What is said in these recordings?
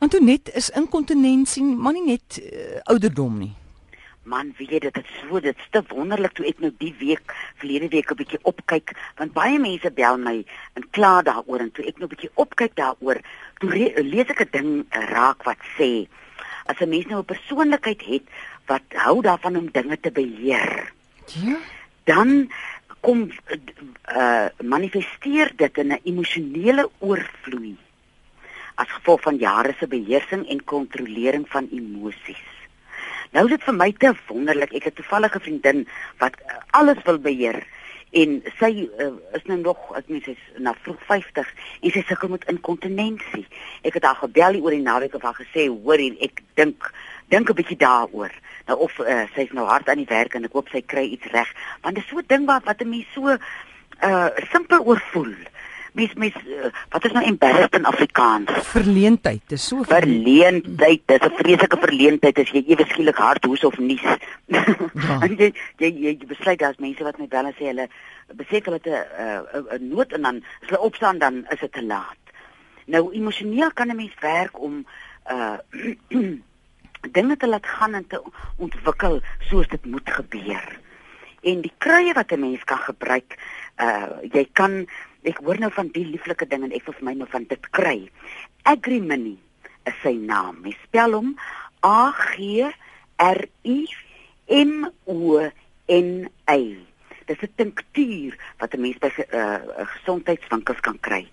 Want toe net is inkontinensie maar nie net uh, ouderdom nie. Man, weet jy dit is so dit is te wonderlik toe ek nou die week verlede week 'n bietjie opkyk want baie mense bel my en kla daaroor en toe ek nou 'n bietjie opkyk daaroor, toe lees ek 'n ding raak wat sê as 'n mens nou 'n persoonlikheid het wat hou daarvan om dinge te beheer. Ja. Dan kom uh manifesteer dit in 'n emosionele oorvloei as gevolg van jare se beheersing en kontrolering van emosies. Nou is dit vir my te wonderlik. Ek het toevallig 'n vriendin wat uh, alles wil beheer en sy uh, is nou nog ek meen sy's na vroeg 50 en sy sukkel met inkontinensie. Ek het haar gebel oor die naweek of haar gesê, "Hoor hier, ek dink dink 'n bietjie daaroor." Nou of uh, sy's nou hard aan die werk en ek hoop sy kry iets reg, want dit is so 'n ding wat wat 'n mens so uh simpel oorvoel. Mens mens uh, wat is nou embarrassed in Afrikaans? Verleentheid. Dis so verleentheid. Dis 'n vreeslike verleentheid as jy ewe skielik hard hoes of nies. Ja. en jy, jy jy besluit daar's mense wat my bel en sê hulle besef hulle het 'n 'n nood en dan as hulle opstaan dan is dit te laat. Nou emosioneel kan 'n mens werk om uh dinge te laat gaan en te ontwikkel soos dit moet gebeur. En die kruie wat 'n mens kan gebruik, uh jy kan ek hoor nou van die lieflike ding en ek wil vir my nou van dit kry. Agrimony is sy naam. Jy spel hom A G R I M O N A. Dit is 'n tinktuur wat 'n mens by uh, gesondheidswinkels kan kry.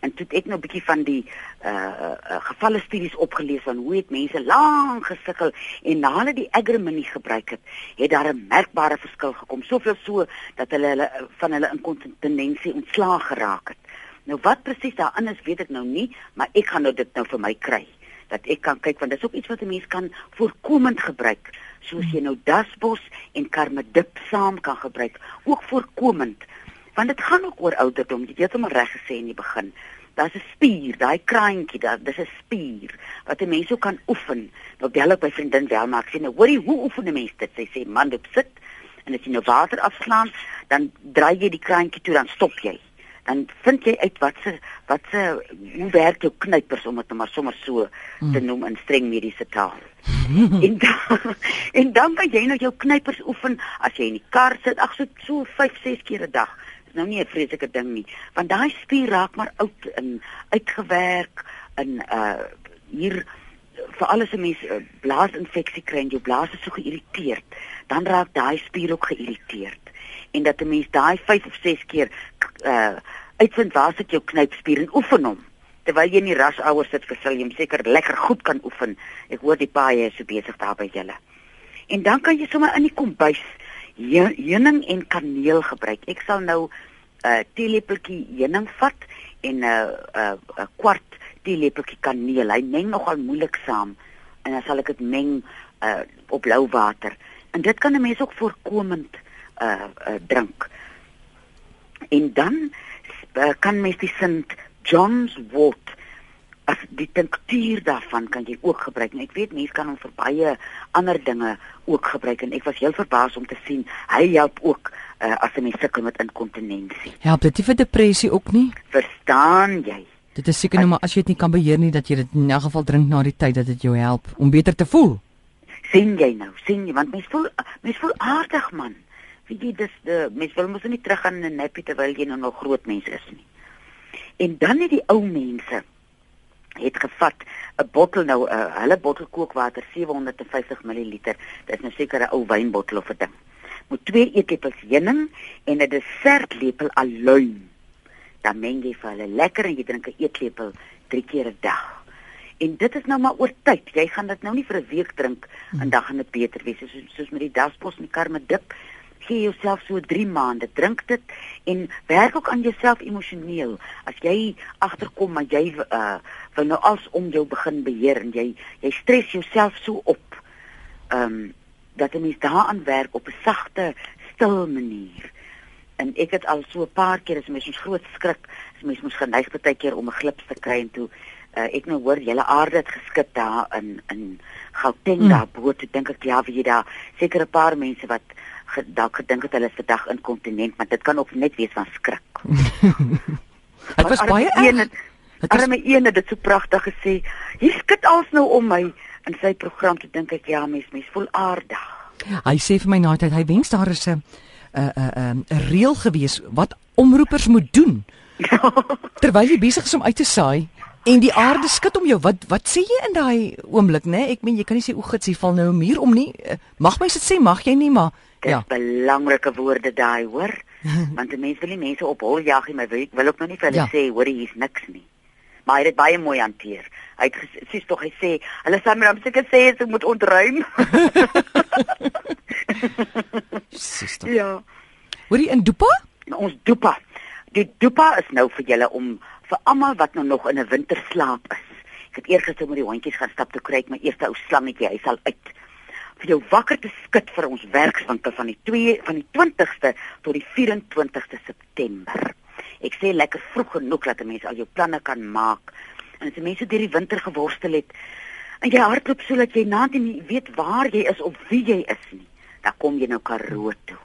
En toe ek nou 'n bietjie van die uh, uh gevalle studies opgelees van hoe het mense lank gesukkel en na hulle die agrimony gebruik het, het daar 'n merkbare verskil gekom. Soveel so dat hulle hulle van hulle inkontinensie ontslaag geraak het. Nou wat presies daarin is, weet ek nou nie, maar ek gaan nou dit nou vir my kry dat ek kan kyk want dis ook iets wat 'n mens kan voorkomend gebruik soos jy nou dasbos en karmedip saam kan gebruik ook voorkomend want dit gaan ook oor ouderdom. Jy het hom reg gesê in die begin. Daar's 'n spier, daai kraantjie, daar dis 'n spier wat 'n mens ook kan oefen. Nou bel ek by vriendin wel maar ek sê nou, hoorie, hoe oefen 'n mens dit? Sy sê man, dit sit en as jy nou water afslaan, dan draai jy die kraantjie toe dan stop jy. Dan vind jy uit wat se wat se hoe werk jou knypers om dit nou maar sommer so te hmm. noem in streng mediese taal. en dan, en dan kan jy nou jou knypers oefen as jy in die kar sit, ag so so 5, 6 keer 'n dag nou nie 'n vreeslike ding nie, want daai spier raak maar oud en uitgewerk en uh hier vir alles 'n mens uh, blaasinfeksie kry en jou blaas is so geïrriteerd, dan raak daai spier ook geïrriteerd. En dat 'n mens daai 5 of 6 keer uh uitvind waar sit jou knypspier en oefen hom. Terwyl jy in die rasouer sit, sal jy hom seker lekker goed kan oefen. Ek hoor die paai is so besig daar by julle. En dan kan jy sommer in die kombuis heuning en kaneel gebruik. Ek sal nou 'n uh, teelepeltjie heuning vat en 'n uh, 'n uh, 'n kwart teelepeltjie kaneel. Hy meng nogal moeilik saam en dan sal ek dit meng uh, op blou water. En dit kan 'n mens ook voorkomend uh, uh drink. En dan uh, kan mens die St John's wort die tinktuur daarvan kan jy ook gebruik. En ek weet mense kan hom vir baie ander dinge ook gebruik en ek was heel verbaas om te sien hy help ook uh, as 'n mens sukkel met inkontinensie. Help dit vir depressie ook nie? Verstaan jy? Dit is seker nou maar as jy dit nie kan beheer nie dat jy dit in elk geval drink na die tyd dat dit jou help om beter te voel. sien jy nou? sien jy want mens voel mens voel aardig man. Wie dit dis die mens wil mos nie terug gaan in 'n nappie terwyl jy nou nog groot mens is nie. En dan het die ou mense het gevat 'n bottel nou 'n uh, hulle bottel kookwater 750 ml. Dit is nou seker 'n ou wynbottel of 'n ding. Moet 2 eetlepels heuning en 'n dessertlepel aluin. Dan meng jy vir hulle lekker en jy drink 'n eetlepel 3 keer 'n dag. En dit is nou maar oor tyd. Jy gaan dit nou nie vir 'n week drink en dan gaan dit beter wees soos soos met die daspos en die karme dip gee jouself so 3 maande, drink dit en werk ook aan jouself emosioneel. As jy agterkom maar jy uh wil nou als om jou begin beheer en jy jy stres jouself so op. Ehm um, dat jy mens daaraan werk op 'n sagte, stil manier. En ek het al so 'n paar keer as mens so groot skrik, as mens mos geneig baie keer om 'n glips te kry en toe uh, ek nou hoor julle aarde het geskit daar in in Gauteng mm. daar bo, ek dink ek ja, wie jy daar seker 'n paar mense wat dalk gedink het hulle is vandag inkontinent, maar dit kan ook net wees van skrik. Dit was baie een het, Arme een het dit so pragtig gesê. Hier skud als nou om my in sy program te dink ek ja, mens mens voel aardig. Hy sê vir my na tyd hy wens daar is 'n 'n 'n 'n reël gewees wat omroepers moet doen. Terwyl jy besig is om uit te saai en die aarde skud om jou, wat wat sê jy in daai oomblik, né? Nee? Ek meen jy kan nie sê o, gits, hier val nou 'n muur om nie. Eh, mag mens dit sê, mag jy nie, maar Dis ja. belangrike woorde daai, hoor? Want mense wil nie mense op hol jag nie, maar wil, wil ook nog nie vir hulle ja. sê hoor hier's niks nie. Maar hy het dit baie mooi hanteer. Hy het sies tog hy sê, hulle sê my dan seker sê ek moet ontruim. Sies tog. Ja. Hoorie in Dupa? Ons Dupa. Die Dupa is nou vir julle om vir almal wat nou nog in 'n winterslaap is. Ek het eergister met die hondjies gaan stap te kry ek my eerste ou slangetjie, hy sal uit vir jou wakker te skud vir ons werkswinkel van die 2 van die 20ste tot die 24ste September. Ek sê lekker vroeg genoeg dat mense al jou planne kan maak. En as mense deur die winter geworstel het en jy hardloop sodat jy naant nie weet waar jy is of wie jy is nie, dan kom jy nou Karoo toe.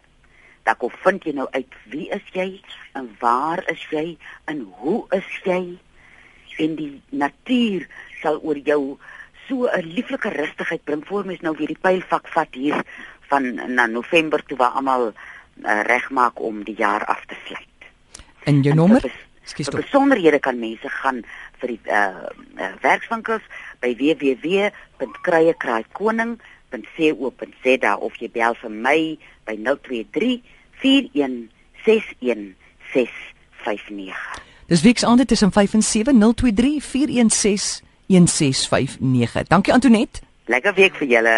Dan kom vind jy nou uit wie is jy en waar is jy en hoe is jy? En die natuur sal oor jou so 'n lieflike rustigheid bring voor mens nou weer die pylvak vat hier van na November toe waar almal uh, regmaak om die jaar af te sluit. En jou nommer? Ekskuus. Vir besonderhede kan mense gaan vir die uh, uh, werkswinkels by www.kruiekraaikoning.co.za of jy bel vir my by 023 4161659. Dis weeks aande tussen 5 en 7 023 416 1659. Dankie Antonet. Lekker week vir julle.